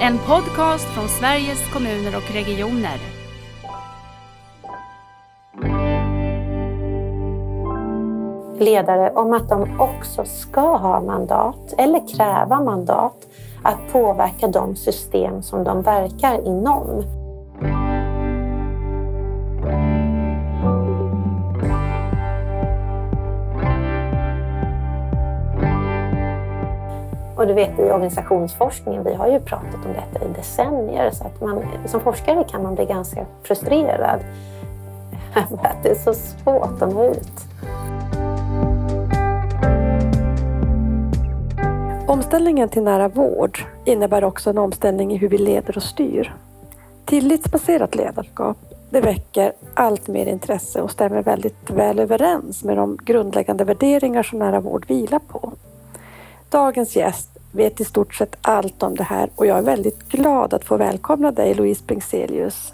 En podcast från Sveriges kommuner och regioner. ledare om att de också ska ha mandat eller kräva mandat att påverka de system som de verkar inom. Du vet i organisationsforskningen, vi har ju pratat om detta i decennier, så att man, som forskare kan man bli ganska frustrerad över att det är så svårt att nå ut. Omställningen till nära vård innebär också en omställning i hur vi leder och styr. Tillitsbaserat ledarskap det väcker allt mer intresse och stämmer väldigt väl överens med de grundläggande värderingar som nära vård vilar på. Dagens gäst vet i stort sett allt om det här och jag är väldigt glad att få välkomna dig Louise Bringselius.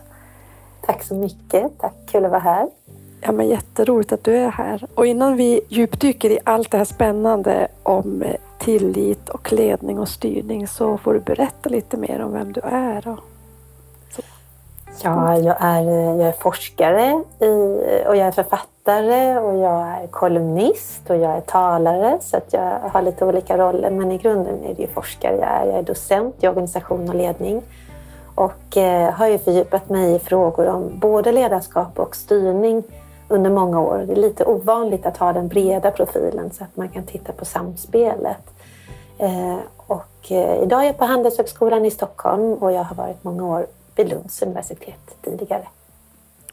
Tack så mycket. Tack, kul att vara här. Ja, men jätteroligt att du är här. Och innan vi djupdyker i allt det här spännande om eh, tillit och ledning och styrning så får du berätta lite mer om vem du är. Och så. Ja, jag är, jag är forskare i, och jag är författare och jag är kolumnist och jag är talare så att jag har lite olika roller men i grunden är det ju forskare jag är. Jag är docent i organisation och ledning och eh, har ju fördjupat mig i frågor om både ledarskap och styrning under många år. Det är lite ovanligt att ha den breda profilen så att man kan titta på samspelet. Eh, och eh, idag är jag på Handelshögskolan i Stockholm och jag har varit många år vid Lunds universitet tidigare.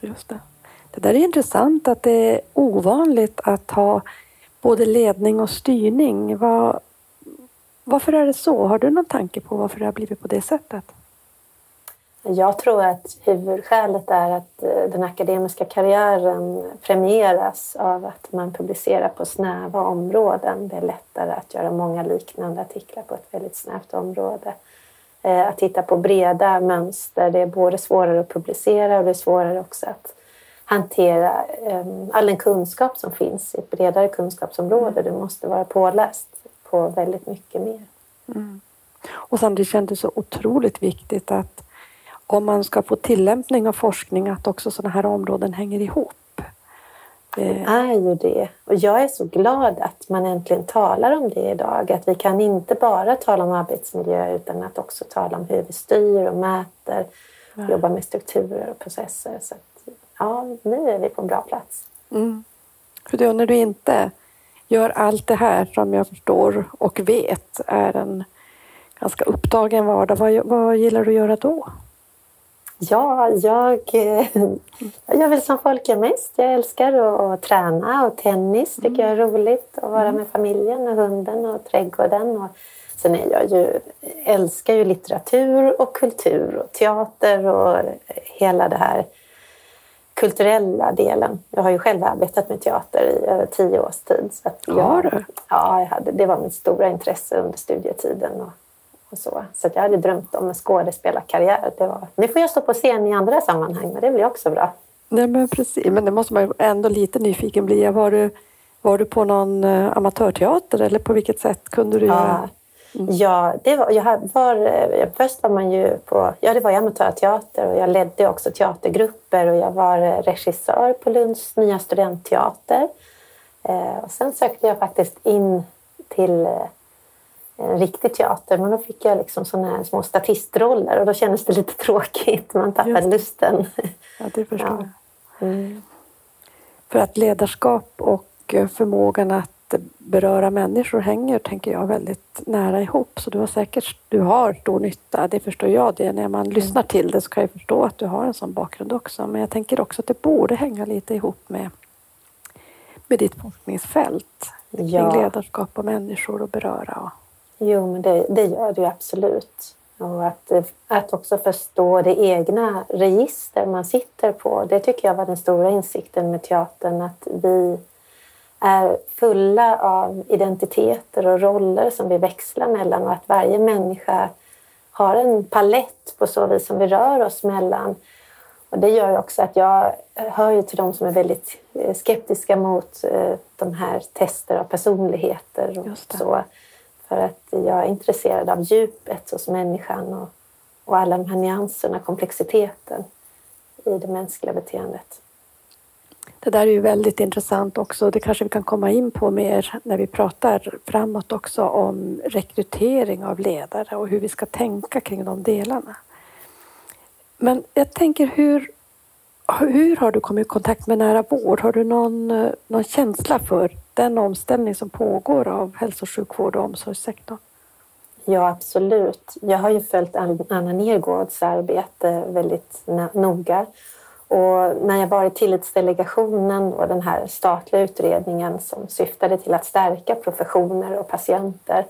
Just det. Det där är intressant att det är ovanligt att ha både ledning och styrning. Var, varför är det så? Har du någon tanke på varför det har blivit på det sättet? Jag tror att huvudskälet är att eh, den akademiska karriären premieras av att man publicerar på snäva områden. Det är lättare att göra många liknande artiklar på ett väldigt snävt område. Eh, att titta på breda mönster, det är både svårare att publicera och det är svårare också att hantera eh, all den kunskap som finns i ett bredare kunskapsområde. Du måste vara påläst på väldigt mycket mer. Mm. Och samtidigt kändes det så otroligt viktigt att om man ska få tillämpning av forskning att också sådana här områden hänger ihop. Det är ju det. Och jag är så glad att man äntligen talar om det idag. Att vi kan inte bara tala om arbetsmiljö utan att också tala om hur vi styr och mäter. Och jobbar med strukturer och processer. Så ja, nu är vi på en bra plats. Mm. För då, när du inte gör allt det här som jag förstår och vet är en ganska upptagen vardag, vad, vad gillar du att göra då? Ja, jag, jag gör väl som folk gör mest. Jag älskar att, att träna och tennis tycker jag är roligt. Att vara med familjen och hunden och trädgården. Och sen är jag ju, älskar ju litteratur och kultur och teater och hela det här kulturella delen. Jag har ju själv arbetat med teater i över tio års tid. Så att jag, har du? Ja, jag hade, det var mitt stora intresse under studietiden. Och och så så jag hade drömt om en skådespelarkarriär. Det var, nu får jag stå på scen i andra sammanhang, men det blir också bra. Nej, men precis. Men det måste man ju ändå lite nyfiken bli. Var du, var du på någon uh, amatörteater eller på vilket sätt kunde du ja. göra? Mm. Ja, det var, jag var, eh, först var man ju på ja, det var amatörteater och jag ledde också teatergrupper och jag var eh, regissör på Lunds nya studentteater. Eh, och sen sökte jag faktiskt in till en riktig teater. Men då fick jag liksom såna här små statistroller och då kändes det lite tråkigt. Man tappade lusten. Ja, det förstår jag. Mm. För att ledarskap och förmågan att beröra människor hänger, tänker jag, väldigt nära ihop. Så du har säkert du har stor nytta, det förstår jag. det. När man lyssnar till det så kan jag förstå att du har en sån bakgrund också. Men jag tänker också att det borde hänga lite ihop med, med ditt forskningsfält. Ja. Kring ledarskap och människor och beröra. Jo, men det, det gör det ju absolut. Och att, att också förstå det egna register man sitter på. Det tycker jag var den stora insikten med teatern. Att vi är fulla av identiteter och roller som vi växlar mellan och att varje människa har en palett på så vis som vi rör oss mellan. Och det gör ju också att jag hör ju till de som är väldigt eh, skeptiska mot eh, de här tester av personligheter och så. För att jag är intresserad av djupet hos människan och och alla de här nyanserna, komplexiteten i det mänskliga beteendet. Det där är ju väldigt intressant också. Det kanske vi kan komma in på mer när vi pratar framåt också om rekrytering av ledare och hur vi ska tänka kring de delarna. Men jag tänker hur, hur har du kommit i kontakt med nära vård? Har du någon, någon känsla för den omställning som pågår av hälso och sjukvård och omsorgssektorn? Ja, absolut. Jag har ju följt Anna Nergårds arbete väldigt noga. Och när jag var i Tillitsdelegationen och den här statliga utredningen som syftade till att stärka professioner och patienter,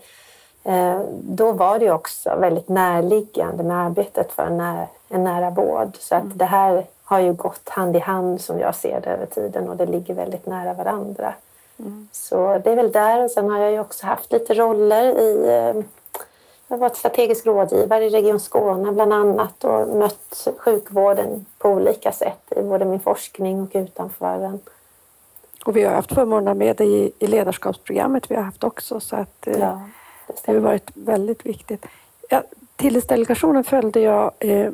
eh, då var det också väldigt närliggande med arbetet för en, när, en nära vård. Så att det här har ju gått hand i hand som jag ser det över tiden och det ligger väldigt nära varandra. Mm. Så det är väl där. Och sen har jag ju också haft lite roller i eh, jag har varit strategisk rådgivare i Region Skåne bland annat och mött sjukvården på olika sätt i både min forskning och utanför den. Och vi har haft förmånen med dig i, ledarskapsprogrammet vi har haft också så att eh, ja, det, det har varit väldigt viktigt. Ja, Tillitsdelegationen följde jag eh,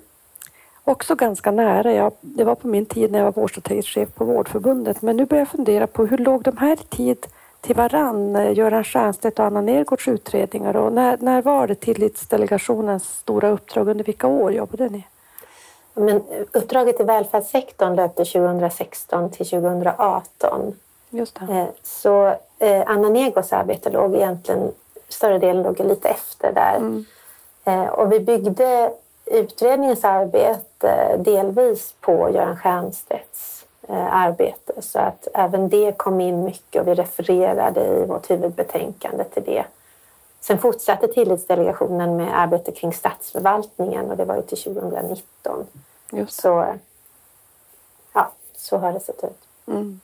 också ganska nära. Jag, det var på min tid när jag var vårdstrategisk chef på Vårdförbundet men nu börjar jag fundera på hur låg de här i tid till varann, eh, Göran Stiernstedt och Anna Nergårds utredningar. Och när, när var det Tillitsdelegationens stora uppdrag? Under vilka år jobbade ni? Men uppdraget i välfärdssektorn löpte 2016 till 2018. Just det. Eh, så eh, Anna Nergårds arbete låg egentligen, större delen låg lite efter där. Mm. Och vi byggde utredningens arbete delvis på Göran Stiernstedts Eh, arbete. Så att även det kom in mycket och vi refererade i vårt huvudbetänkande till det. Sen fortsatte Tillitsdelegationen med arbete kring statsförvaltningen och det var ju till 2019. Just. Så, ja, så har det sett ut. Mm.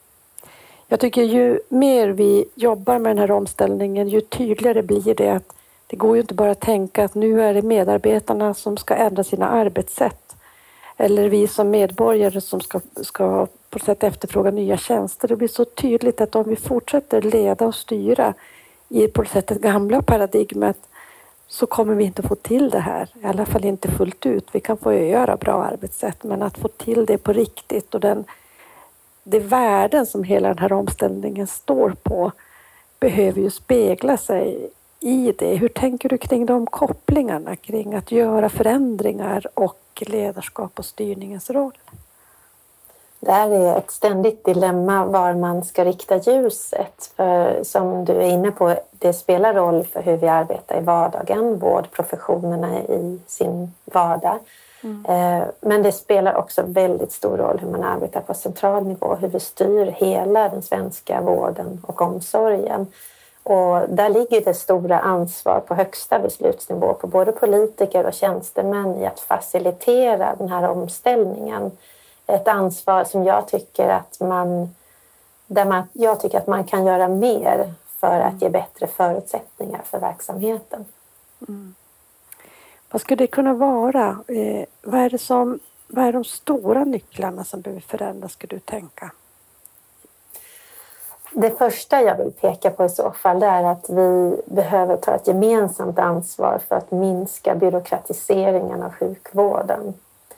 Jag tycker ju mer vi jobbar med den här omställningen, ju tydligare blir det att det går ju inte bara att tänka att nu är det medarbetarna som ska ändra sina arbetssätt eller vi som medborgare som ska, ska på sätt efterfråga nya tjänster. Det blir så tydligt att om vi fortsätter leda och styra i på sätt det gamla paradigmet så kommer vi inte få till det här, i alla fall inte fullt ut. Vi kan få göra bra arbetssätt, men att få till det på riktigt och den, det värden som hela den här omställningen står på behöver ju spegla sig i det. Hur tänker du kring de kopplingarna kring att göra förändringar och ledarskap och styrningens roll? Det här är ett ständigt dilemma var man ska rikta ljuset. För som du är inne på, det spelar roll för hur vi arbetar i vardagen, vårdprofessionerna i sin vardag. Mm. Eh, men det spelar också väldigt stor roll hur man arbetar på central nivå, hur vi styr hela den svenska vården och omsorgen. Och där ligger det stora ansvar på högsta beslutsnivå på både politiker och tjänstemän i att facilitera den här omställningen. Ett ansvar som jag tycker att man, där man, jag tycker att man kan göra mer för att ge bättre förutsättningar för verksamheten. Mm. Vad skulle det kunna vara? Eh, vad, är det som, vad är de stora nycklarna som behöver förändras, skulle du tänka? Det första jag vill peka på i så fall är att vi behöver ta ett gemensamt ansvar för att minska byråkratiseringen av sjukvården.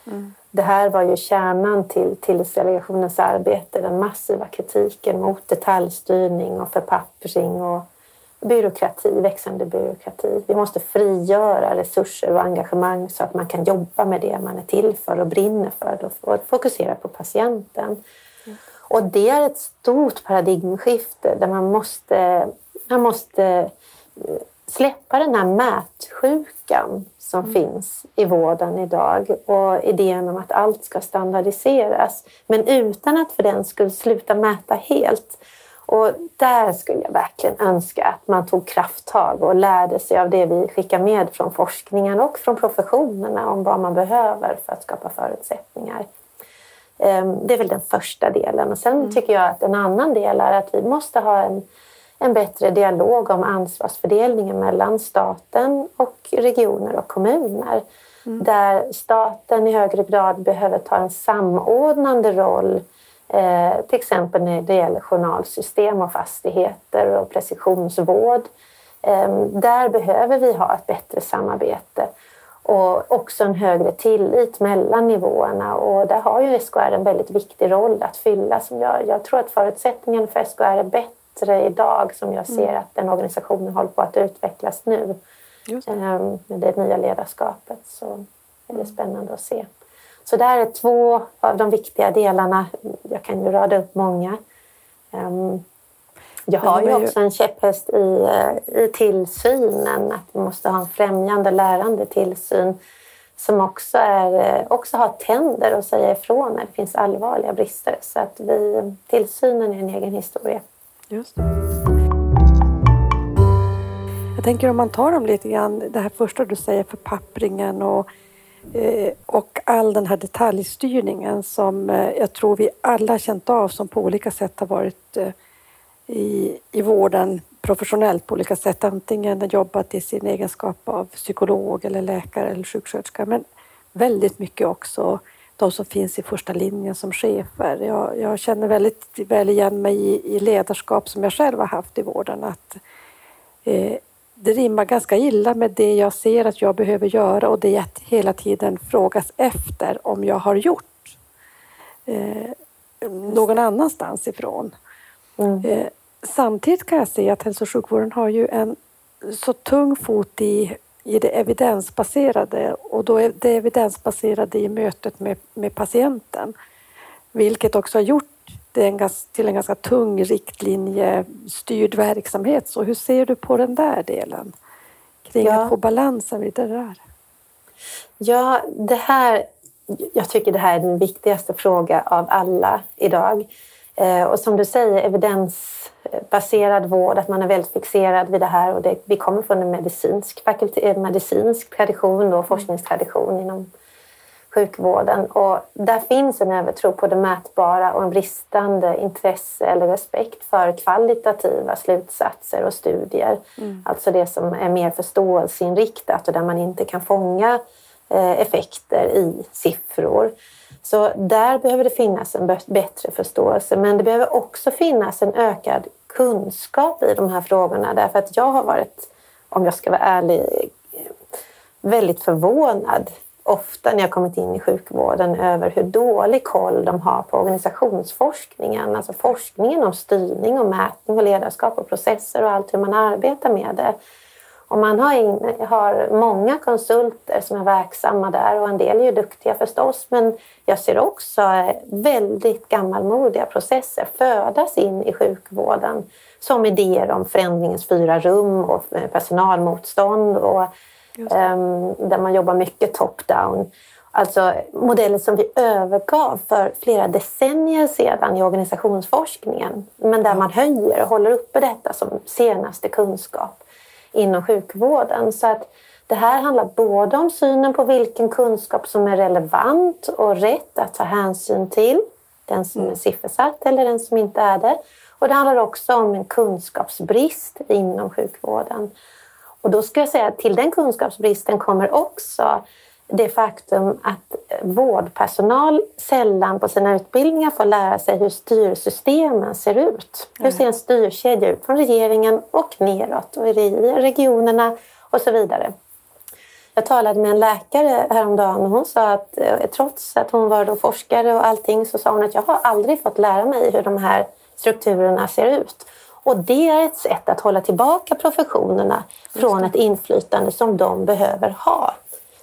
Mm. Det här var ju kärnan till Tillitsdelegationens arbete, den massiva kritiken mot detaljstyrning och förpappring och byråkrati, växande byråkrati. Vi måste frigöra resurser och engagemang så att man kan jobba med det man är till för och brinner för och fokusera på patienten. Och det är ett stort paradigmskifte där man måste, man måste eh, släppa den här mätsjukan som mm. finns i vården idag och idén om att allt ska standardiseras. Men utan att för den skulle sluta mäta helt. Och där skulle jag verkligen önska att man tog krafttag och lärde sig av det vi skickar med från forskningen och från professionerna om vad man behöver för att skapa förutsättningar. Ehm, det är väl den första delen. Och sen mm. tycker jag att en annan del är att vi måste ha en, en bättre dialog om ansvarsfördelningen mellan staten och regioner och kommuner. Mm. Där staten i högre grad behöver ta en samordnande roll eh, till exempel när det gäller journalsystem och fastigheter och precisionsvård. Eh, där behöver vi ha ett bättre samarbete. Och också en högre tillit mellan nivåerna. Och där har ju SKR en väldigt viktig roll att fylla. Som jag, jag tror att förutsättningen för SKR är bättre idag som jag ser mm. att den organisationen håller på att utvecklas nu. Just. Ehm, med det nya ledarskapet så är det mm. spännande att se. Så det här är två av de viktiga delarna. Jag kan ju rada upp många. Jag har ju också en käpphäst i, eh, i tillsynen, att vi måste ha en främjande, lärande tillsyn som också, är, eh, också har tänder att säga ifrån när det finns allvarliga brister. Så att vi, tillsynen är en egen historia. Just Jag tänker om man tar dem lite grann, det här första du säger, förpappringen och Eh, och all den här detaljstyrningen som jag tror vi alla känt av som på olika sätt har varit i, i vården professionellt på olika sätt. Antingen jobbat i sin egenskap av psykolog eller läkare eller sjuksköterska men väldigt mycket också de som finns i första linjen som chefer. Jag, jag känner väldigt väl igen mig i, i, ledarskap som jag själv har haft i vården. Att, eh, det rimmar ganska illa med det jag ser att jag behöver göra och det jag hela tiden frågas efter om jag har gjort eh, någon annanstans ifrån. Mm. Eh, samtidigt kan jag se att hälso och sjukvården har ju en så tung fot i, i det evidensbaserade och då är det evidensbaserade i mötet med, med patienten. Vilket också har gjort det en, till en ganska tung riktlinjestyrd verksamhet. Så hur ser du på den där delen? Kring ja. att få balansen vid det där. Ja, det här, jag tycker det här är den viktigaste frågan av alla idag. Eh, och som du säger, evidensbaserad vård, att man är väldigt fixerad vid det här. Och det, vi kommer från en medicinsk, fakultet, medicinsk tradition och forskningstradition inom sjukvården. Och där finns en övertro på det mätbara och en bristande intresse eller respekt för kvalitativa slutsatser och studier. Mm. Alltså det som är mer förståelseinriktat och där man inte kan fånga eh, effekter i siffror. Så där behöver det finnas en bättre förståelse. Men det behöver också finnas en ökad kunskap i de här frågorna. Därför att jag har varit, om jag ska vara ärlig, väldigt förvånad ofta när jag kommit in i sjukvården över hur dålig koll de har på organisationsforskningen. Alltså forskningen om styrning och mätning och ledarskap och processer och allt hur man arbetar med det. Och man har, in, har många konsulter som är verksamma där och en del är ju duktiga förstås men jag ser också väldigt gammalmodiga processer födas in i sjukvården som idéer om förändringens fyra rum och personalmotstånd och um, där man jobbar mycket top-down. Alltså modeller som vi övergav för flera decennier sedan i organisationsforskningen men där man höjer och håller uppe detta som senaste kunskap inom sjukvården. Så att det här handlar både om synen på vilken kunskap som är relevant och rätt att ta hänsyn till, den som är mm. siffersatt eller den som inte är det. Och det handlar också om en kunskapsbrist inom sjukvården. Och då ska jag säga att till den kunskapsbristen kommer också det faktum att vårdpersonal sällan på sina utbildningar får lära sig hur styrsystemen ser ut. Hur ser en styrkedja ut från regeringen och neråt och i regionerna och så vidare. Jag talade med en läkare häromdagen och hon sa att eh, trots att hon var då forskare och allting så sa hon att jag har aldrig fått lära mig hur de här strukturerna ser ut. Och det är ett sätt att hålla tillbaka professionerna från ett inflytande som de behöver ha.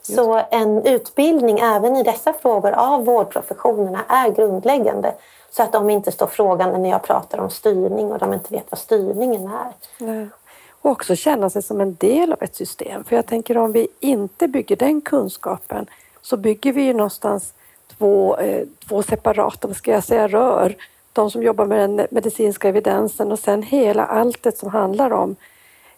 Så en utbildning även i dessa frågor av vårdprofessionerna är grundläggande så att de inte står frågande när jag pratar om styrning och de inte vet vad styrningen är. Nej. Och också känna sig som en del av ett system. För jag tänker om vi inte bygger den kunskapen så bygger vi ju någonstans två, eh, två separata, vad ska jag säga, rör de som jobbar med den medicinska evidensen och sen hela alltet som handlar om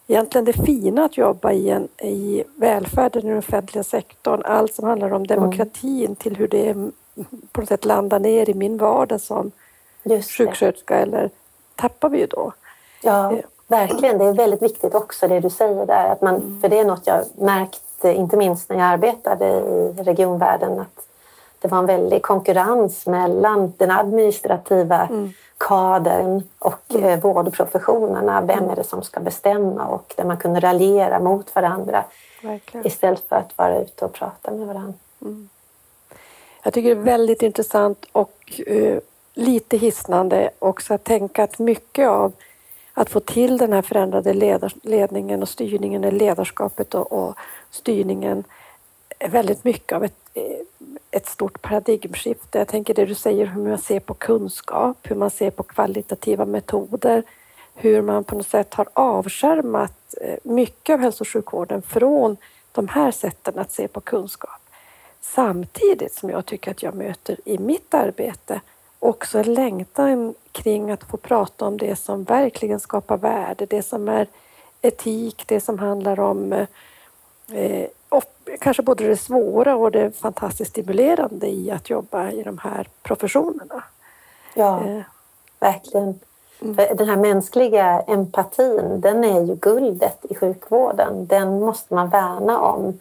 egentligen det fina att jobba i, en, i välfärden i den offentliga sektorn. Allt som handlar om demokratin mm. till hur det på något sätt landar ner i min vardag som sjuksköterska eller tappar vi ju då. Ja, eh. verkligen. Det är väldigt viktigt också det du säger där. Att man, för det är något jag märkt inte minst när jag arbetade i regionvärlden att det var en väldig konkurrens mellan den administrativa mm. kadern och mm. Eh, vårdprofessionerna. Vem är det som ska bestämma? Och där man kunde raljera mot varandra Verkligen. istället för att vara ute och prata med varandra. Mm. Jag tycker det är väldigt intressant och uh, lite hisnande också att tänka att mycket av att få till den här förändrade ledningen och styrningen, ledarskapet och, och styrningen är väldigt mycket av ett, ett stort paradigmskifte. Jag tänker det du säger hur man ser på kunskap, hur man ser på kvalitativa metoder, hur man på något sätt har avskärmat eh, mycket av hälso och sjukvården från de här sätten att se på kunskap. Samtidigt som jag tycker att jag möter i mitt arbete också en längtan kring att få prata om det som verkligen skapar värde, det som är etik, det som handlar om eh, kanske både det svåra och det fantastiskt stimulerande i att jobba i de här professionerna. Ja, eh. verkligen. Mm. Den här mänskliga empatin, den är ju guldet i sjukvården. Den måste man värna om.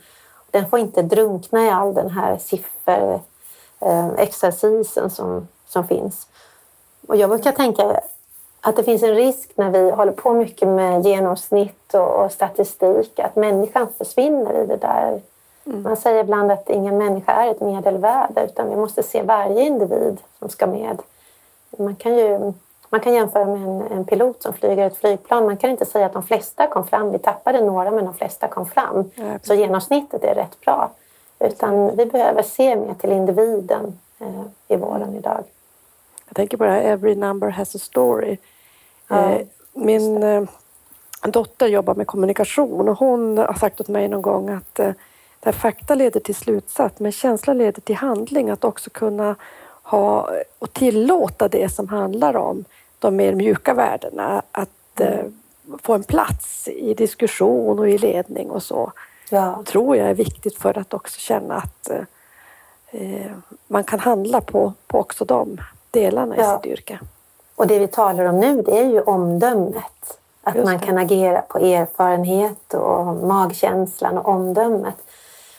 Den får inte drunkna i all den här sifferexercisen eh, som som finns. Och jag brukar tänka att det finns en risk när vi håller på mycket med genomsnitt och, statistik att människan försvinner i det där. Mm. Man säger ibland att ingen människa är ett medelvärde utan vi måste se varje individ som ska med. Man kan ju man kan jämföra med en, en, pilot som flyger ett flygplan. Man kan inte säga att de flesta kom fram. Vi tappade några men de flesta kom fram. Ja, så genomsnittet är rätt bra. Utan vi behöver se mer till individen eh, i vården idag. Jag tänker på det här Every number has a story. Ja, eh, Min eh, dotter jobbar med kommunikation och hon har sagt åt mig någon gång att eh, där fakta leder till slutsats men känsla leder till handling. Att också kunna ha och tillåta det som handlar om de mer mjuka värdena att mm. få en plats i diskussion och i ledning och så. Ja. tror jag är viktigt för att också känna att eh, man kan handla på, på också dem delarna ja. i sitt yrke. Och det vi talar om nu det är ju omdömet. Att man kan agera på erfarenhet och magkänslan och omdömet.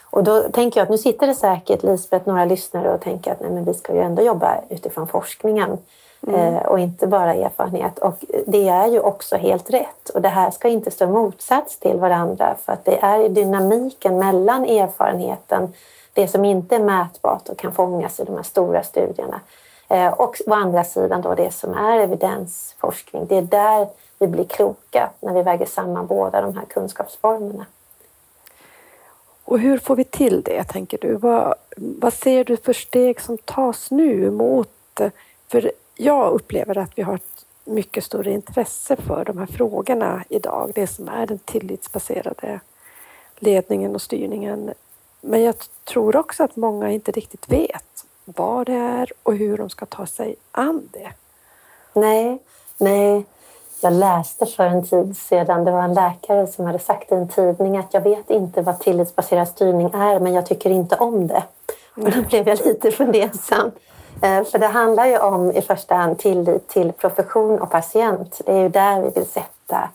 Och då tänker jag att nu sitter det säkert Lisbeth, några lyssnare och tänker att nej, men vi ska ju ändå jobba utifrån forskningen mm. eh, och inte bara erfarenhet. Och det är ju också helt rätt. Och det här ska inte stå motsats till varandra för att det är dynamiken mellan erfarenheten, det som inte är mätbart och kan fångas i de här stora studierna Eh, och å andra sidan då det som är evidensforskning. Det är där vi blir kloka när vi väger samman båda de här kunskapsformerna. Och hur får vi till det, tänker du? Vad, vad ser du för steg som tas nu mot... För jag upplever att vi har ett mycket större intresse för de här frågorna idag. Det som är den tillitsbaserade ledningen och styrningen. Men jag tror också att många inte riktigt vet vad det är och hur de ska ta sig an det. Nej, nej. Jag läste för en tid sedan, det var en läkare som hade sagt i en tidning att jag vet inte vad tillitsbaserad styrning är men jag tycker inte om det. Och då blev jag lite fundersam. Eh, för det handlar ju om i första hand tillit till profession och patient. Det är ju där vi vill sätta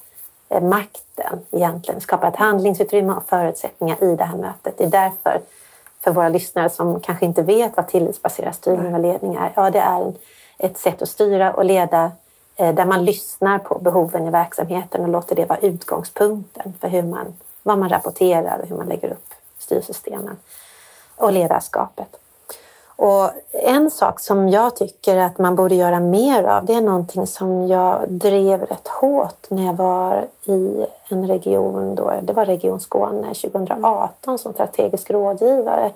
eh, makten egentligen, skapa ett handlingsutrymme och förutsättningar i det här mötet. Det är därför för våra lyssnare som kanske inte vet vad tillitsbaserad styrning och ledning är. Ja, det är ett sätt att styra och leda eh, där man lyssnar på behoven i verksamheten och låter det vara utgångspunkten för hur man, vad man rapporterar och hur man lägger upp styrsystemen och ledarskapet. Och en sak som jag tycker att man borde göra mer av, det är någonting som jag drev rätt hårt när jag var i en region, då, det var Region Skåne 2018 som strategisk rådgivare.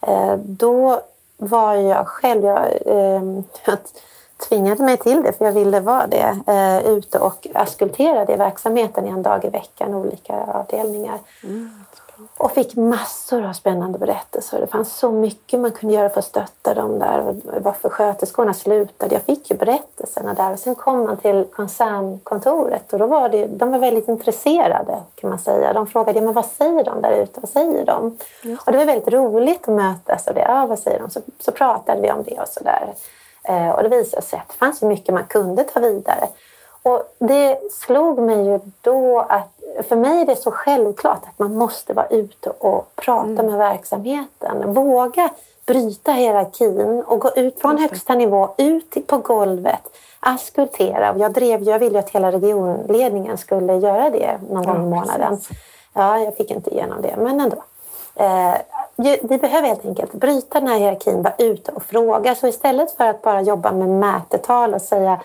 Eh, då var jag själv, jag, ehm, jag tvingade mig till det för jag ville vara det, eh, ute och askulterade i verksamheten en dag i veckan, olika avdelningar. Mm och fick massor av spännande berättelser. Det fanns så mycket man kunde göra för att stötta dem där. Varför sköterskorna slutade. Jag fick ju berättelserna där. Och sen kom man till koncernkontoret och då var det, de var väldigt intresserade kan man säga. De frågade men vad säger de där ute. Vad säger de? Ja. Och det var väldigt roligt att mötas. Och det, ja, vad säger de? Så, så pratade vi om det och så där. Eh, och det visade sig att det fanns så mycket man kunde ta vidare. Och det slog mig ju då att för mig är det så självklart att man måste vara ute och prata mm. med verksamheten. Våga bryta hierarkin och gå ut från högsta nivå, ut på golvet, askultera. Jag, drev, jag ville att hela regionledningen skulle göra det någon gång i månaden. Ja, jag fick inte igenom det, men ändå. Eh, vi behöver helt enkelt bryta den här hierarkin, vara ute och fråga. Så istället för att bara jobba med mätetal och säga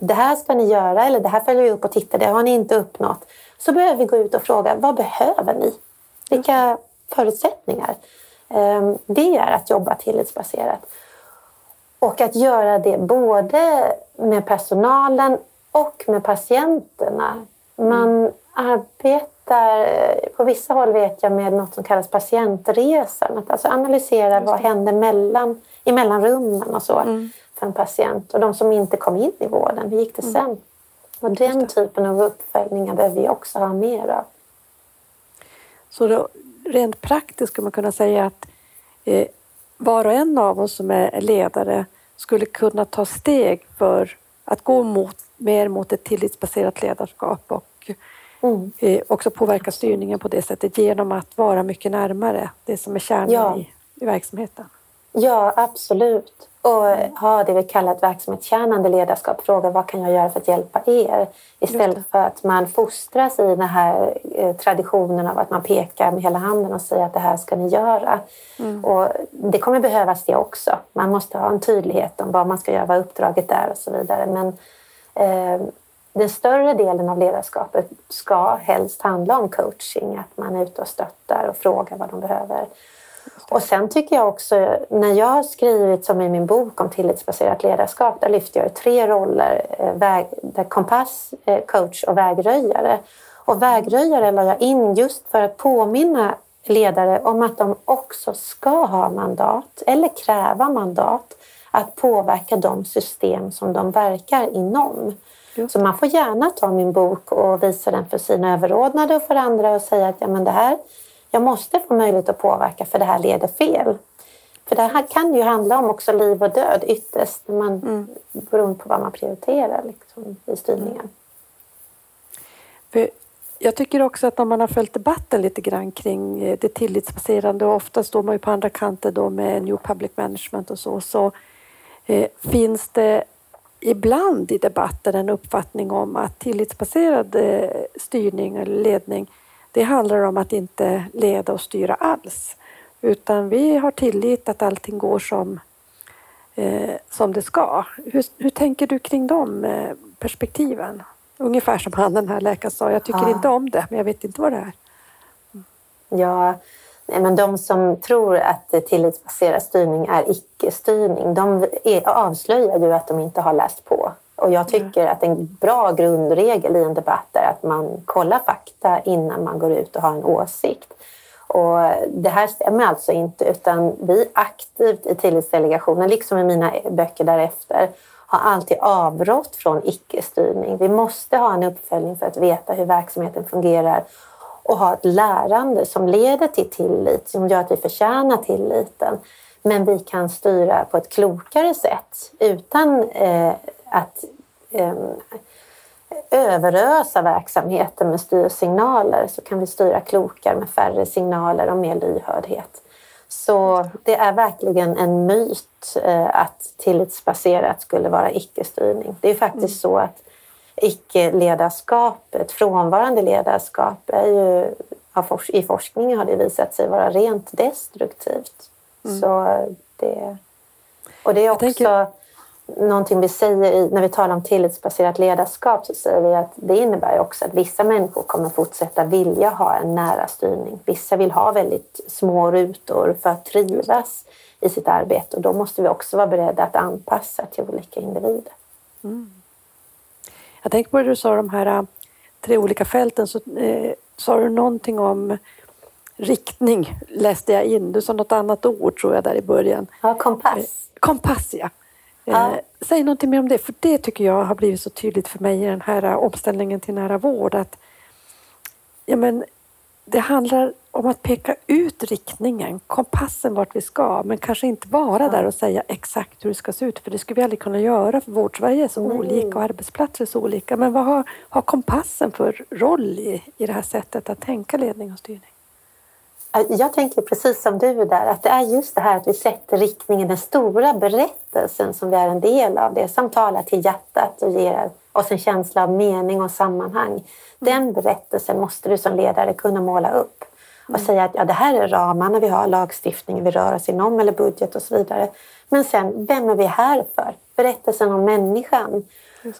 det här ska ni göra eller det här följer vi upp och tittar, det har ni inte uppnått. Så behöver vi gå ut och fråga vad behöver ni? Vilka förutsättningar? Ehm, det är att jobba tillitsbaserat. Och att göra det både med personalen och med patienterna. Man mm. arbetar, på vissa håll vet jag, med något som kallas patientresan. Att alltså analysera vad händer mellan, i mellanrummen och så mm. för en patient. Och de som inte kom in i vården, hur gick det mm. sen? Och den typen av uppföljningar behöver vi också ha mer av. Så då, rent praktiskt skulle man kunna säga att eh, var och en av oss som är ledare skulle kunna ta steg för att gå mot, mer mot ett tillitsbaserat ledarskap och mm. eh, också påverka styrningen på det sättet genom att vara mycket närmare det som är kärnan ja. i, i verksamheten. Ja, absolut och ha det vi kallar ett verksamhetstjänande ledarskap. Fråga vad kan jag göra för att hjälpa er? Istället för att man fostras i den här eh, traditionen av att man pekar med hela handen och säger att det här ska ni göra. Mm. Och det kommer behövas det också. Man måste ha en tydlighet om vad man ska göra, vad uppdraget är och så vidare. Men eh, den större delen av ledarskapet ska helst handla om coaching, att man är ute och stöttar och frågar vad de behöver. Och sen tycker jag också, när jag har skrivit som i min bok om tillitsbaserat ledarskap, där lyfter jag tre roller. Eh, väg, där kompass, eh, coach och vägröjare. Och vägröjare la jag in just för att påminna ledare om att de också ska ha mandat eller kräva mandat att påverka de system som de verkar inom. Så man får gärna ta min bok och visa den för sina överordnade och för andra och säga att ja, men det här jag måste få möjlighet att påverka för det här leder fel. För det här kan ju handla om också liv och död ytterst, man, mm. beroende på vad man prioriterar liksom, i styrningen. För jag tycker också att om man har följt debatten lite grann kring eh, det tillitsbaserade och ofta står man ju på andra kanter då med New Public Management och så, så eh, finns det ibland i debatten en uppfattning om att tillitsbaserad eh, styrning eller ledning det handlar om att inte leda och styra alls. Utan vi har tillit att allting går som, eh, som det ska. Hur, hur tänker du kring de eh, perspektiven? Ungefär som han den här läkaren sa, jag tycker ja. inte om det, men jag vet inte vad det är. Ja, nej, men de som tror att tillitsbaserad styrning är icke-styrning, de avslöjar ju att de inte har läst på. Och jag tycker att en bra grundregel i en debatt är att man kollar fakta innan man går ut och har en åsikt. Och det här stämmer alltså inte, utan vi aktivt i Tillitsdelegationen, liksom i mina böcker därefter, har alltid avrått från icke-styrning. Vi måste ha en uppföljning för att veta hur verksamheten fungerar och ha ett lärande som leder till tillit, som gör att vi förtjänar tilliten. Men vi kan styra på ett klokare sätt utan eh, att eh, överösa verksamheten med styrsignaler så kan vi styra klokare med färre signaler och mer lyhördhet. Så det är verkligen en myt eh, att tillitsbaserat skulle vara icke-styrning. Det är faktiskt mm. så att icke-ledarskapet, frånvarande ledarskap, är ju, i forskningen har det visat sig vara rent destruktivt. Mm. Så det, och det är också... Någonting vi säger när vi talar om tillitsbaserat ledarskap så säger vi att det innebär också att vissa människor kommer fortsätta vilja ha en nära styrning. Vissa vill ha väldigt små rutor för att trivas i sitt arbete och då måste vi också vara beredda att anpassa till olika individer. Mm. Jag tänker på det du sa, de här äh, tre olika fälten, så eh, sa du någonting om riktning, läste jag in. Du sa något annat ord tror jag där i början. Ja, kompass. Eh, kompass, ja. Ja. Eh, säg någonting mer om det, för det tycker jag har blivit så tydligt för mig i den här omställningen till nära vård. Att, ja, men, det handlar om att peka ut riktningen, kompassen vart vi ska, men kanske inte vara där och säga exakt hur det ska se ut, för det skulle vi aldrig kunna göra, för Vårdsverige är så Nej. olika och arbetsplatser är så olika. Men vad har, har kompassen för roll i, i det här sättet att tänka ledning och styrning? Jag tänker precis som du där, att det är just det här att vi sätter riktningen, den stora berättelsen som vi är en del av, det som talar till hjärtat och ger oss en känsla av mening och sammanhang. Den berättelsen måste du som ledare kunna måla upp och säga att ja, det här är ramarna vi har, lagstiftningen vi rör oss inom eller budget och så vidare. Men sen, vem är vi här för? Berättelsen om människan.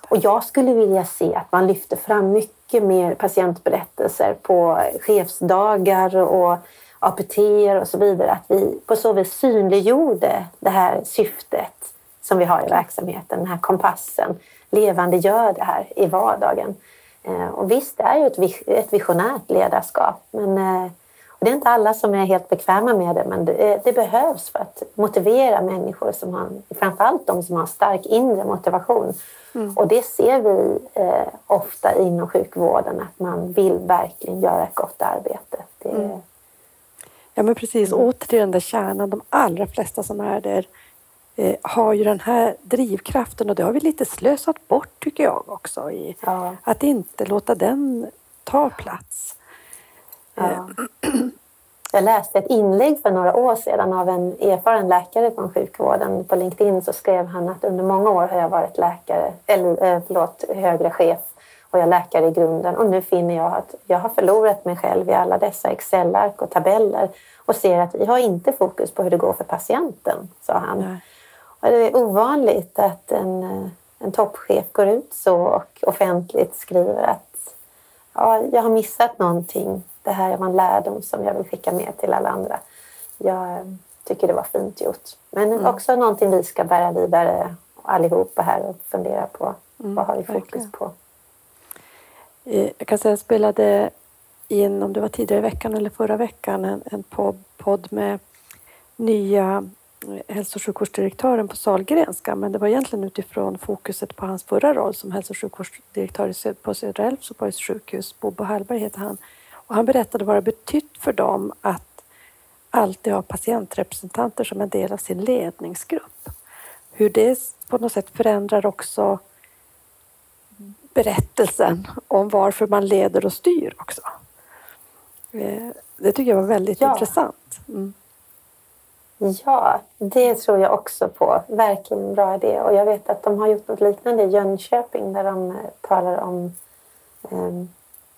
Och jag skulle vilja se att man lyfter fram mycket mer patientberättelser på chefsdagar och APT och så vidare. Att vi på så vis synliggjorde det här syftet som vi har i verksamheten, den här kompassen. Levande gör det här i vardagen. Eh, Och visst, det är ju ett vis- ett visionärt ledarskap. Men eh, det är inte alla som är helt bekväma med det, men det, det behövs för att motivera människor, som har, framförallt de som har stark inre motivation. Och det ser vi eh, ofta inom sjukvården, att man vill verkligen göra ett gott arbete. Det, Ja men precis, åter till den där kärnan. De allra flesta som är där eh, har ju den här drivkraften och det har vi lite slösat bort tycker jag också. I, Ja. Att inte låta den ta plats. Ja. Jag läste ett inlägg för några år sedan av en erfaren läkare från sjukvården. På LinkedIn så skrev han att under många år har jag varit läkare, eller eh, förlåt, högre chef och jag är läkare i grunden och nu finner jag att jag har förlorat mig själv i alla dessa Excel-ark och tabeller och ser att vi har inte fokus på hur det går för patienten, sa han. Nej. Och det är ovanligt att en, eh, en toppchef går ut så och offentligt skriver att ja, jag har missat någonting. Det här var en lärdom som jag vill skicka med till alla andra. Jag eh, tycker det var fint gjort. Men också någonting vi ska bära vidare allihopa här och fundera på. Vad har vi fokus verkligen. på? Jag kan säga jag spelade in, om det var tidigare i veckan eller förra veckan, en, en podd med nya eh, hälso och sjukvårdsdirektören på Sahlgrenska. Men det var egentligen utifrån fokuset på hans förra roll som hälso och sjukvårdsdirektör på Södra Älvsborgs sjukhus. Bobo Hallberg heter han. Och han berättade vad det betytt för dem att alltid ha patientrepresentanter som en del av sin ledningsgrupp. Hur det på något sätt förändrar också berättelsen om varför man leder och styr också. Eh, Det tycker jag var väldigt Ja. intressant. Mm. Ja, det tror jag också på. Verkligen bra idé. Och jag vet att de har gjort något liknande i Jönköping där de eh, talar om, ehm,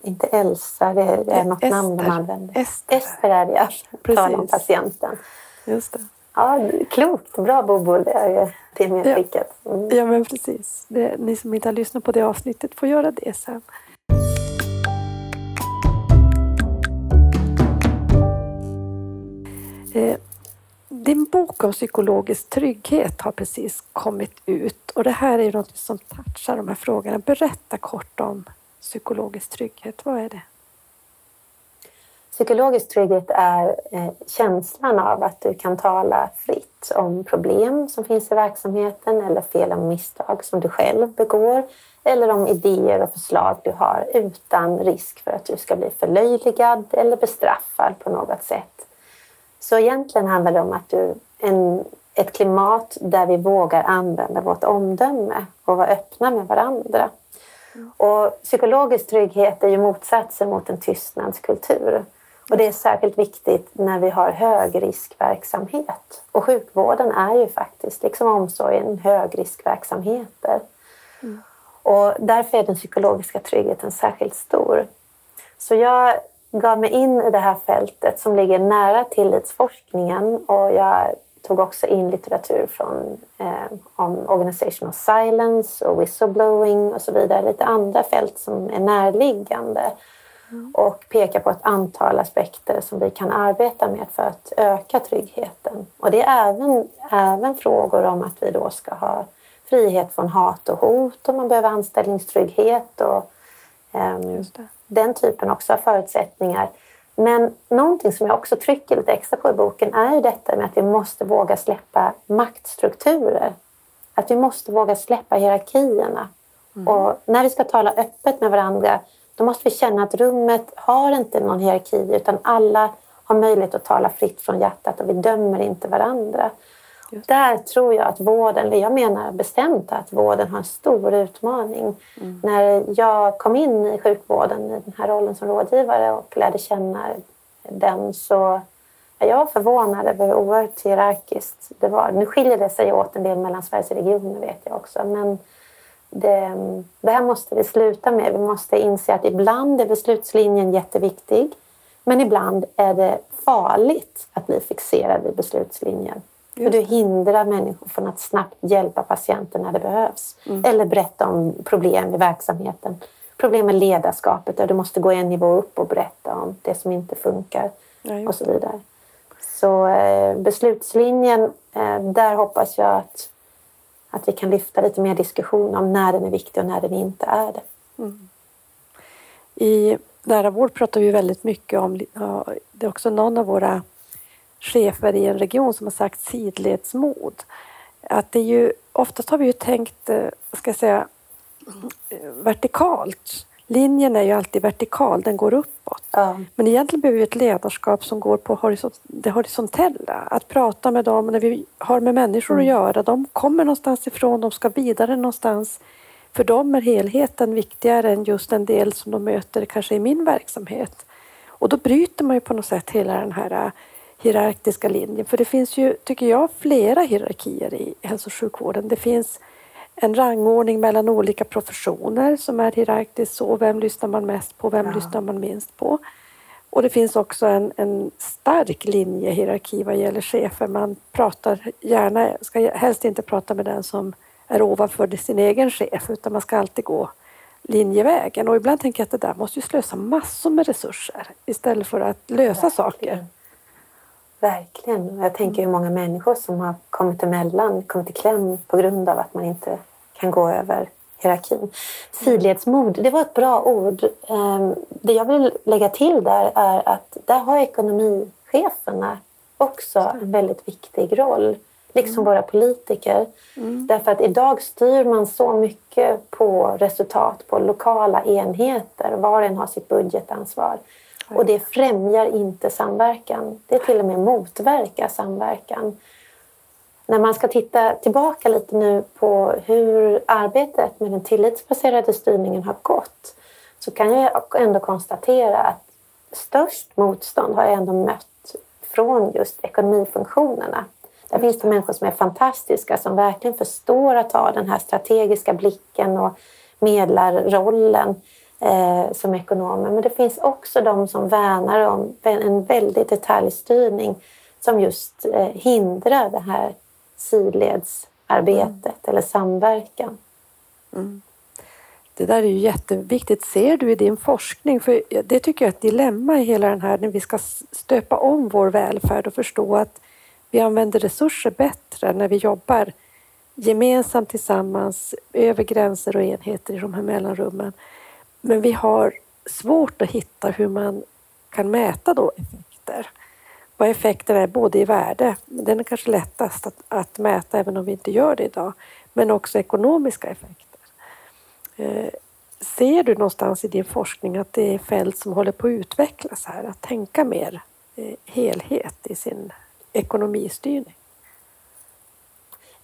inte Elsa, det är, det är något namn de Ester. använder. Ester. Ester är det, ja. Talar om patienten. Just det. Ja, klokt. Bra Bobo, det är det medskicket. Mm. Ja, men precis. Det, ni som inte har lyssnat på det avsnittet får göra det sen. Eh, Din bok om psykologisk trygghet har precis kommit ut och det här är något som touchar de här frågorna. Berätta kort om psykologisk trygghet. Vad är det? Psykologisk trygghet är eh, känslan av att du kan tala fritt om problem som finns i verksamheten eller fel och misstag som du själv begår eller om idéer och förslag du har utan risk för att du ska bli förlöjligad eller bestraffad på något sätt. Så egentligen handlar det om att du, en, ett klimat där vi vågar använda vårt omdöme och vara öppna med varandra. Och psykologisk trygghet är ju motsatsen mot en tystnadskultur. Och det är särskilt viktigt när vi har högriskverksamhet. Och sjukvården är ju faktiskt, liksom omsorgen, högriskverksamheter. Och därför är den psykologiska tryggheten särskilt stor. Så jag gav mig in i det här fältet som ligger nära tillitsforskningen och jag tog också in litteratur från eh, om organizational silence och whistleblowing och så vidare. Lite andra fält som är närliggande och pekar på ett antal aspekter som vi kan arbeta med för att öka tryggheten. Och det är även, även frågor om att vi då ska ha frihet från hat och hot och man behöver anställningstrygghet och det. den typen också av förutsättningar. Men någonting som jag också trycker lite extra på i boken är ju detta med att vi måste våga släppa maktstrukturer. Att vi måste våga släppa hierarkierna. Och när vi ska tala öppet med varandra då måste vi känna att rummet har inte någon hierarki utan alla har möjlighet att tala fritt från hjärtat och vi dömer inte varandra. Där tror jag att vården, jag menar bestämt att vården har en stor utmaning. Mm. När jag kom in i sjukvården i den här rollen som rådgivare och lärde känna den så är jag förvånad över hur oerhört hierarkiskt det var. Nu skiljer det sig åt en del mellan Sveriges regioner vet jag också. Men det, det här måste vi sluta med. Vi måste inse att ibland är beslutslinjen jätteviktig. Men ibland är det farligt att bli fixerad vid beslutslinjen. För du hindrar människor från att snabbt hjälpa patienten när det behövs. Mm. Eller berätta om problem i verksamheten. Problem med ledarskapet där du måste gå en nivå upp och berätta om det som inte funkar. Ja, och så vidare. Så eh, beslutslinjen, eh, där hoppas jag att, att vi kan lyfta lite mer diskussion om när den är viktig och när den inte är det. Mm. I nära vård pratar vi väldigt mycket om, det är också någon av våra chefer i en region som har sagt sidledsmod. Att det är ju, oftast har vi ju tänkt, eh, ska jag säga, vertikalt. Linjen är ju alltid vertikal, den går uppåt. Ja. Men egentligen behöver vi ett ledarskap som går på horisont, det horisontella. Att prata med dem när vi har med människor mm. att göra. De kommer någonstans ifrån, de ska vidare någonstans. För dem är helheten viktigare än just en del som de möter kanske i min verksamhet. Och då bryter man ju på något sätt hela den här hierarkiska linjen. För det finns ju, tycker jag, flera hierarkier i hälso och sjukvården. Det finns en rangordning mellan olika professioner som är hierarkiskt så. Vem lyssnar man mest på? Vem ja. lyssnar man minst på? Och det finns också en, en stark linjehierarki vad gäller chefer. Man pratar gärna, ska helst inte prata med den som är ovanför sin egen chef utan man ska alltid gå linjevägen. Och ibland tänker jag att det där måste ju slösa massor med resurser istället för att lösa Verkligen. saker. Verkligen. Jag tänker hur många människor som har kommit emellan, kommit i kläm på grund av att man inte kan gå över hierarkin. Sidledsmod, det var ett bra ord. Ehm, det jag vill lägga till där är att där har ekonomicheferna också en väldigt viktig roll. Liksom mm. våra politiker. Mm. Därför att idag styr man så mycket på resultat på lokala enheter. Var och en har sitt budgetansvar. Och det främjar inte samverkan. Det till och med motverkar samverkan. När man ska titta tillbaka lite nu på hur arbetet med den tillitsbaserade styrningen har gått så kan jag ändå konstatera att störst motstånd har jag ändå mött från just ekonomifunktionerna. Där finns det människor som är fantastiska som verkligen förstår att ha den här strategiska blicken och medlarrollen eh, som ekonomer. Men det finns också de som värnar om en väldig detaljstyrning som just eh, hindrar det här sidledsarbetet mm. eller samverkan. Mm. Det där är ju jätteviktigt. Ser du i din forskning, för det tycker jag är ett dilemma i hela den här när vi ska stöpa om vår välfärd och förstå att vi använder resurser bättre när vi jobbar gemensamt tillsammans över gränser och enheter i de här mellanrummen. Men vi har svårt att hitta hur man kan mäta då effekter. Vad effekten är både i värde, den är kanske lättast att, att mäta även om vi inte gör det idag, men också ekonomiska effekter. Eh, ser du någonstans i din forskning att det är fält som håller på att utvecklas här, att tänka mer eh, helhet i sin ekonomistyrning?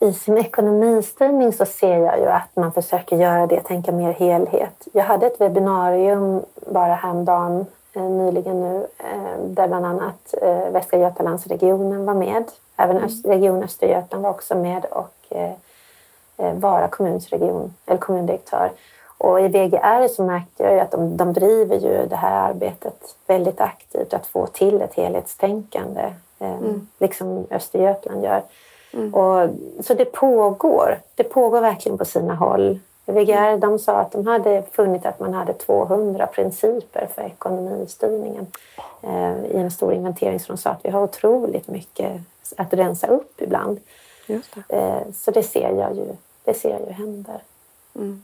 I sin ekonomistyrning så ser jag ju att man försöker göra det, tänka mer helhet. Jag hade ett webbinarium bara häromdagen, eh, nyligen nu, eh, där bland annat eh, Västra Götalandsregionen var med. Även mm. Region Östergötland var också med och Vara kommuns region, eller kommundirektör. Och i VGR så märkte jag ju att de, de driver ju det här arbetet väldigt aktivt, att få till ett helhetstänkande, mm. liksom Östergötland gör. Mm. Och, så det pågår. Det pågår verkligen på sina håll. VGR de sa att de hade funnit att man hade 200 principer för ekonomistyrningen eh, i en stor inventering. Så de sa att vi har otroligt mycket att rensa upp ibland. Det. Eh, så det ser jag ju, det ser jag ju händer. Mm.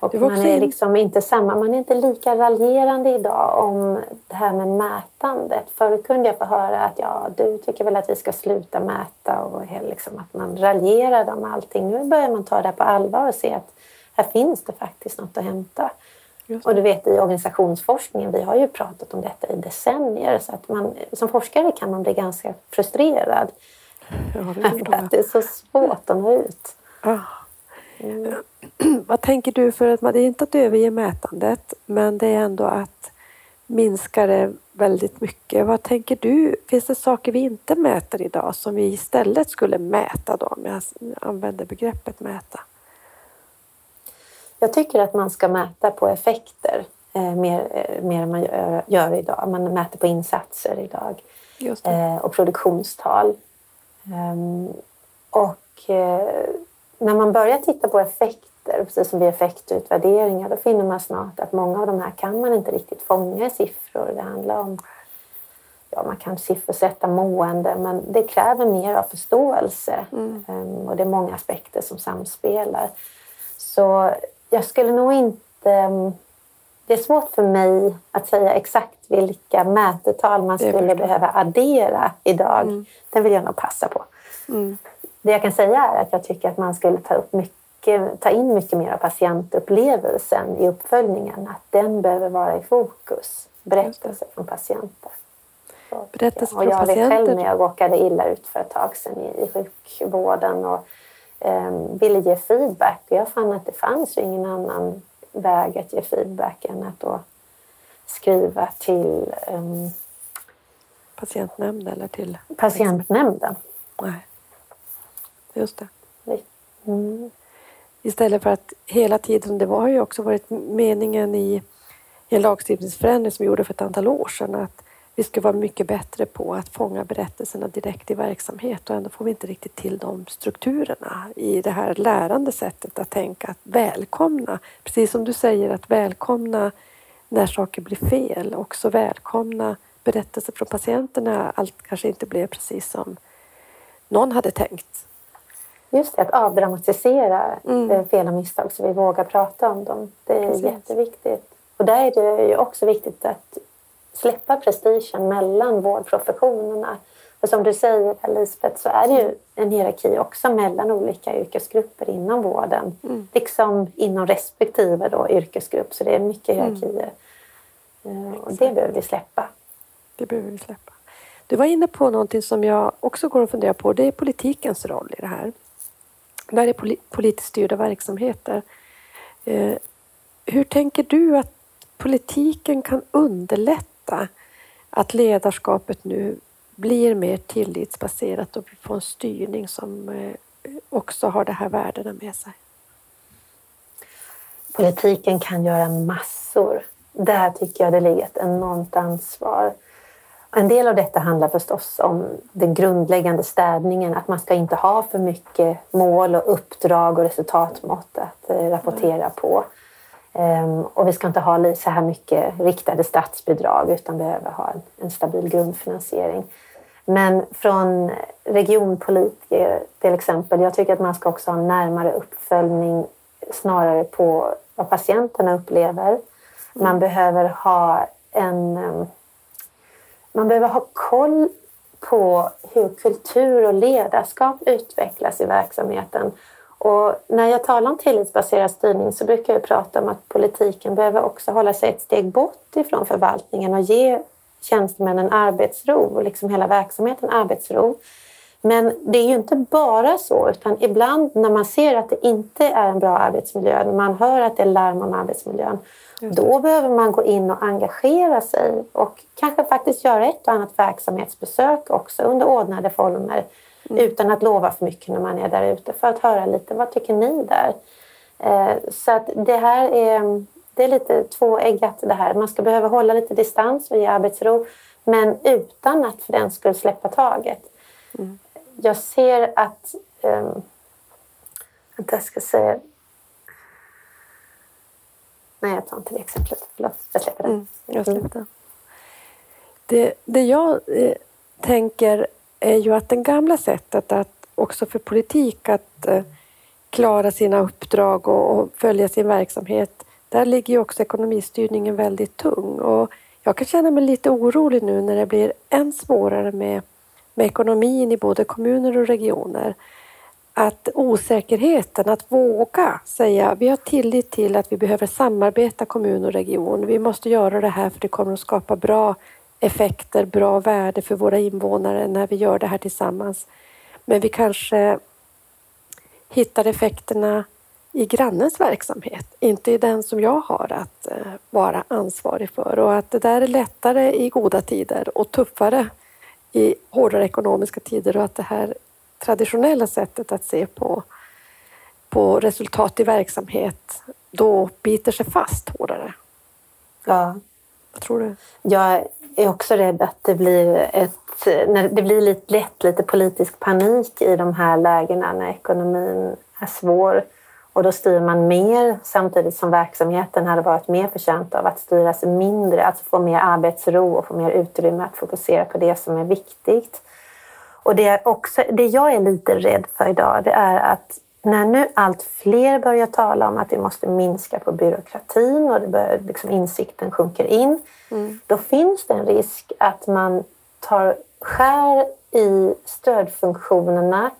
Och man är liksom inte samma, man är inte lika raljerande idag om det här med mätandet. Förut kunde jag få höra att ja, du tycker väl att vi ska sluta mäta och liksom att man raljerade om allting. Nu börjar man ta det på allvar och se att här finns det faktiskt något att hämta. Och du vet i organisationsforskningen, vi har ju pratat om detta i decennier, så att man, som forskare kan man bli ganska frustrerad. Ja, det För att det är så svårt att nå ut. Ah. Mm. Vad tänker du för att man, det är inte att överge mätandet, men det är ändå att minska det väldigt mycket. Vad tänker du? Finns det saker vi inte mäter idag som vi istället skulle mäta då, om jag använder begreppet mäta? Jag tycker att man ska mäta på effekter eh, mer, eh, mer än man gör, gör idag. Man mäter på insatser idag eh, och produktionstal. Ehm, och eh, när man börjar titta på effekter, precis som vid effektutvärderingar, då finner man snart att många av de här kan man inte riktigt fånga i siffror. Det handlar om, ja man kan siffersätta mående, men det kräver mer av förståelse. Ehm, och det är många aspekter som samspelar. Så jag skulle nog inte... Det är svårt för mig att säga exakt vilka mätetal man skulle behöva addera idag. Den vill jag nog passa på. Mm. Det jag kan säga är att jag tycker att man skulle ta, upp mycket, ta in mycket mer av patientupplevelsen i uppföljningen. Att den behöver vara i fokus. Berättelser från patienter. Berättelser och från jag vet själv patienter. när jag råkade illa ut för ett tag sedan i, i sjukvården och ehm, ville ge feedback. Och jag fann att det fanns ju ingen annan väg att ge feedback än att då skriva till ehm, Patientnämnd eller till... patientnämnden. Nej. Just det. Mm. Istället för att hela tiden, det var ju också varit meningen i en lagstiftningsförändring som vi gjorde för ett antal år sedan att vi ska vara mycket bättre på att fånga berättelserna direkt i verksamhet och ändå får vi inte riktigt till de strukturerna i det här lärande sättet att tänka att välkomna, precis som du säger att välkomna när saker blir fel, också välkomna berättelser från patienterna, allt kanske inte blev precis som någon hade tänkt. Just det, att avdramatisera Mm. eh, fel och misstag så vi vågar prata om dem. Det är Precis. jätteviktigt. Och där är det ju också viktigt att släppa prestigen mellan vårdprofessionerna. För som du säger Lisbeth så är det ju en hierarki också mellan olika yrkesgrupper inom vården. Mm. Liksom inom respektive då, yrkesgrupp. Så det är mycket hierarkier. Eh, Och det behöver vi släppa. Det behöver vi släppa. Du var inne på någonting som jag också går och funderar på. Det är politikens roll i det här. Det här är politiskt styrda verksamheter. Eh, hur tänker du att politiken kan underlätta att ledarskapet nu blir mer tillitsbaserat och vi får en styrning som eh, också har de här värdena med sig? Politiken kan göra massor. Där tycker jag det ligger ett enormt ansvar. En del av detta handlar förstås om den grundläggande städningen. Att man ska inte ha för mycket mål och uppdrag och resultatmått att eh, rapportera på. Ehm, och vi ska inte ha så här mycket riktade statsbidrag utan behöver ha en, en stabil grundfinansiering. Men från regionpolitiker till exempel, jag tycker att man ska också ha en närmare uppföljning snarare på vad patienterna upplever. Man behöver ha en... Ehm, man behöver ha koll på hur kultur och ledarskap utvecklas i verksamheten. Och när jag talar om tillitsbaserad styrning så brukar jag prata om att politiken behöver också hålla sig ett steg bort ifrån förvaltningen och ge tjänstemännen arbetsro och liksom hela verksamheten arbetsro. Men det är ju inte bara så, utan ibland när man ser att det inte är en bra arbetsmiljö, när man hör att det är larm om arbetsmiljön, då behöver man gå in och engagera sig och kanske faktiskt göra ett och annat verksamhetsbesök också under ordnade former utan att lova för mycket när man är där ute för att höra lite, vad tycker ni där? Eh, Så att det här är, det är lite tvåeggat det här. Man ska behöva hålla lite distans och ge arbetsro men utan att för den skull släppa taget. Jag ser att... Um, vänta, jag ska säga... Nej, jag tar inte det exemplet. Förlåt, jag släpper det. Mm, jag släppte. Det, det jag eh, tänker är ju att det gamla sättet att också för politik att eh, klara sina uppdrag och, och följa sin verksamhet, där ligger ju också ekonomistyrningen väldigt tung. Och jag kan känna mig lite orolig nu när det blir än svårare med, med ekonomin i både kommuner och regioner. att osäkerheten, att våga säga vi har tillit till att vi behöver samarbeta kommun och region. Vi måste göra det här för det kommer att skapa bra effekter, bra värde för våra invånare när vi gör det här tillsammans. Men vi kanske hittar effekterna i grannens verksamhet, inte i den som jag har att eh, vara ansvarig för. Och att det där är lättare i goda tider och tuffare i hårdare ekonomiska tider och att det här traditionella sättet att se på, på resultat i verksamhet då biter sig fast hårdare. Ja. Vad tror du? Jag är också rädd att det blir, ett, när det blir lite, lätt lite politisk panik i de här lägena när ekonomin är svår. Och då styr man mer samtidigt som verksamheten hade varit mer förtjänt av att styras mindre, alltså få mer arbetsro och få mer utrymme att fokusera på det som är viktigt. Och det, är också, det jag är lite rädd för idag det är att när nu allt fler börjar tala om att vi måste minska på byråkratin och det börjar, liksom, insikten sjunker in, mm. då finns det en risk att man tar skär i stödfunktionerna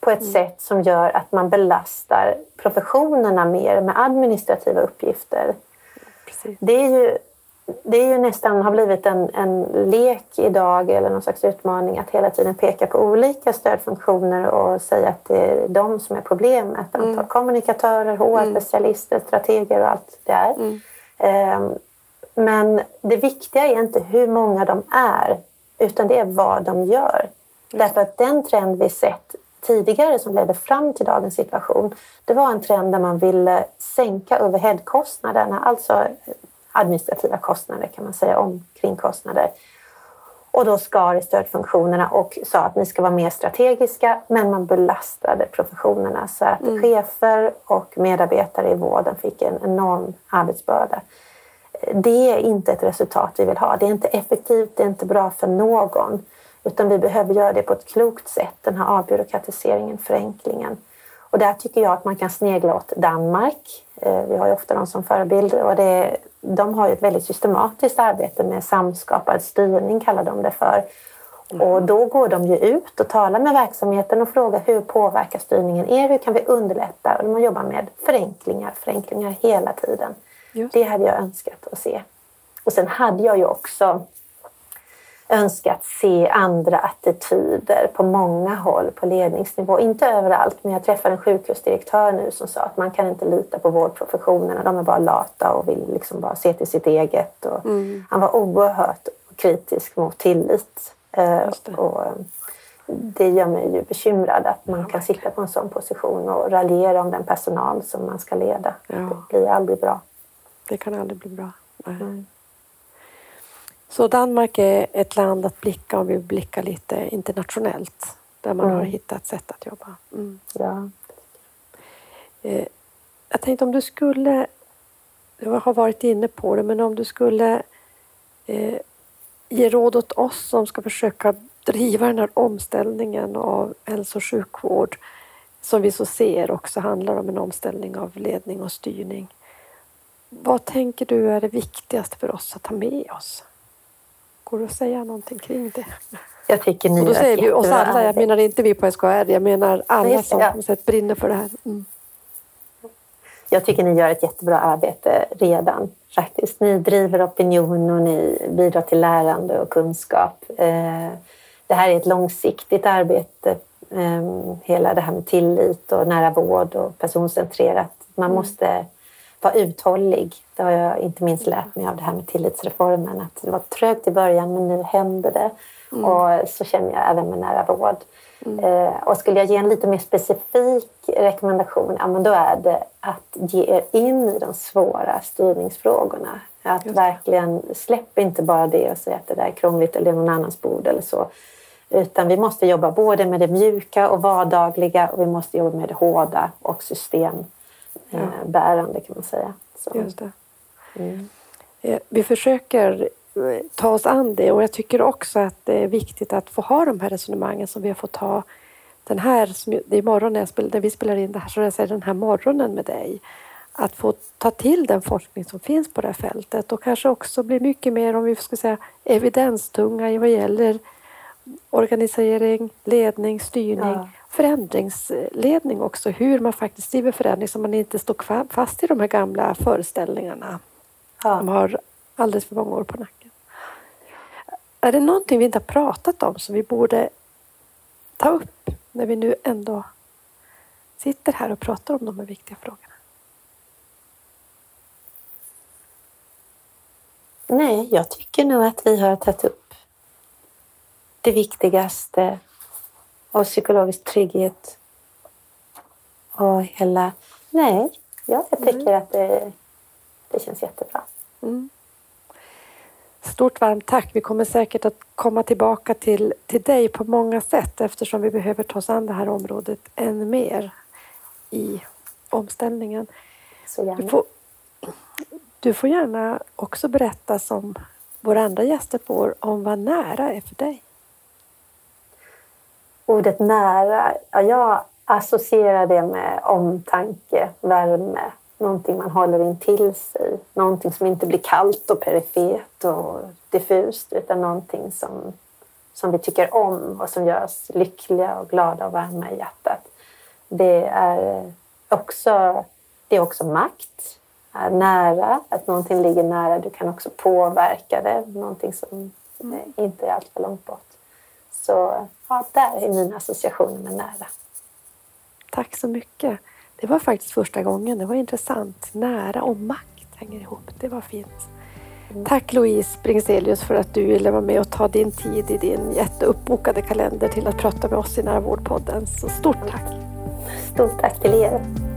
på ett mm. sätt som gör att man belastar professionerna mer med administrativa uppgifter. Precis. Det är ju det är ju nästan har blivit en, en lek idag eller någon slags utmaning att hela tiden peka på olika stödfunktioner och säga att det är de som är problemet. Antal mm. kommunikatörer, HR-specialister, mm. strateger och allt det är. Mm. Um, men det viktiga är inte hur många de är utan det är vad de gör. Därför att den trend vi sett tidigare som ledde fram till dagens situation, det var en trend där man ville sänka overheadkostnaderna, alltså administrativa kostnader kan man säga, omkringkostnader. Och då skar i stödfunktionerna och sa att ni ska vara mer strategiska men man belastade professionerna så att mm. chefer och medarbetare i vården fick en enorm arbetsbörda. Det är inte ett resultat vi vill ha. Det är inte effektivt, det är inte bra för någon. Utan vi behöver göra det på ett klokt sätt, den här avbyråkratiseringen, förenklingen. Och där tycker jag att man kan snegla åt Danmark. Eh, vi har ju ofta dem som förebild och det, de har ju ett väldigt systematiskt arbete med samskapad styrning, kallar de det för. Mm. Och då går de ju ut och talar med verksamheten och frågar hur påverkar styrningen er? Hur kan vi underlätta? Och de jobbar med förenklingar, förenklingar hela tiden. Just. Det hade jag önskat att se. Och sen hade jag ju också önskat se andra attityder på många håll på ledningsnivå. Inte överallt, men jag träffade en sjukhusdirektör nu som sa att man kan inte lita på vårdprofessionerna. De är bara lata och vill liksom bara se till sitt eget. Och mm. Han var oerhört kritisk mot tillit. Eh, det. Och det gör mig ju bekymrad att man kan sitta på en sån position och raljera om den personal som man ska leda. Ja. Det blir aldrig bra. Det kan aldrig bli bra. Nej. Mm. Så Danmark är ett land att blicka om vi blickar lite internationellt där man mm. har hittat sätt att jobba. Mm. Ja. Eh, jag tänkte om du skulle, jag har varit inne på det, men om du skulle eh, ge råd åt oss som ska försöka driva den här omställningen av hälso och sjukvård som vi så ser också handlar om en omställning av ledning och styrning. Vad tänker du är det viktigaste för oss att ta med oss? Går det att säga någonting kring det? Jag tycker ni och då säger vi oss alla, jag menar inte vi på SKR, jag menar alla som ja. sätt brinner för det här. Mm. Jag tycker ni gör ett jättebra arbete redan faktiskt. Ni driver opinion och ni bidrar till lärande och kunskap. Eh, det här är ett långsiktigt arbete. Eh, hela det här med tillit och nära vård och personcentrerat. Man mm. måste vara uthållig. Det har jag inte minst lärt mig av det här med tillitsreformen. Att det var trögt i början men nu händer det. Mm. Och så känner jag även med nära vård. Mm. Eh, och skulle jag ge en lite mer specifik rekommendation, ja, men då är det att ge er in i de svåra styrningsfrågorna. Att verkligen släpp inte bara det och säga att det där är krångligt eller någon annans bord eller så. Utan vi måste jobba både med det mjuka och vardagliga och vi måste jobba med det hårda och system ja. Eh, bärande kan man säga. Så. Just det. Mm. Eh, vi försöker eh, ta oss an det och jag tycker också att det är viktigt att få ha de här resonemangen som vi har fått ha den här, det är imorgon när, jag spel, när vi spelar in det här, så jag säger den här morgonen med dig. Att få ta till den forskning som finns på det här fältet och kanske också bli mycket mer, om vi ska säga evidenstunga vad gäller organisering, ledning, styrning. Ja förändringsledning också. Hur man faktiskt driver förändring så man inte står fast i de här gamla föreställningarna. Ja. De har alldeles för många år på nacken. Är det någonting vi inte har pratat om som vi borde ta upp när vi nu ändå sitter här och pratar om de här viktiga frågorna? Nej, jag tycker nog att vi har tagit upp det viktigaste och psykologisk trygghet och hela... Nej, ja, jag tycker mm. att det, det känns jättebra. Mm. Stort varmt tack. Vi kommer säkert att komma tillbaka till, till dig på många sätt eftersom vi behöver ta oss an det här området ännu mer i omställningen. Så gärna. Du får, du får gärna också berätta som våra andra gäster får om vad nära är för dig. Ordet nära, ja, jag associerar det med omtanke, värme, någonting man håller in till sig. Någonting som inte blir kallt och perifert och diffust utan någonting som, som vi tycker om och som gör oss lyckliga och glada och varma i hjärtat. Det är också, det är också makt, är nära, att någonting ligger nära. Du kan också påverka det, någonting som mm. inte är alltför långt bort. Så ja, där är mina associationer med nära. Tack så mycket. Det var faktiskt första gången. Det var intressant. Nära och makt hänger ihop. Det var fint. Mm. Tack Louise Bringselius för att du ville vara med och ta din tid i din jätteuppbokade kalender till att prata med oss i Nära vårdpodden. Så stort tack! Stort tack till er!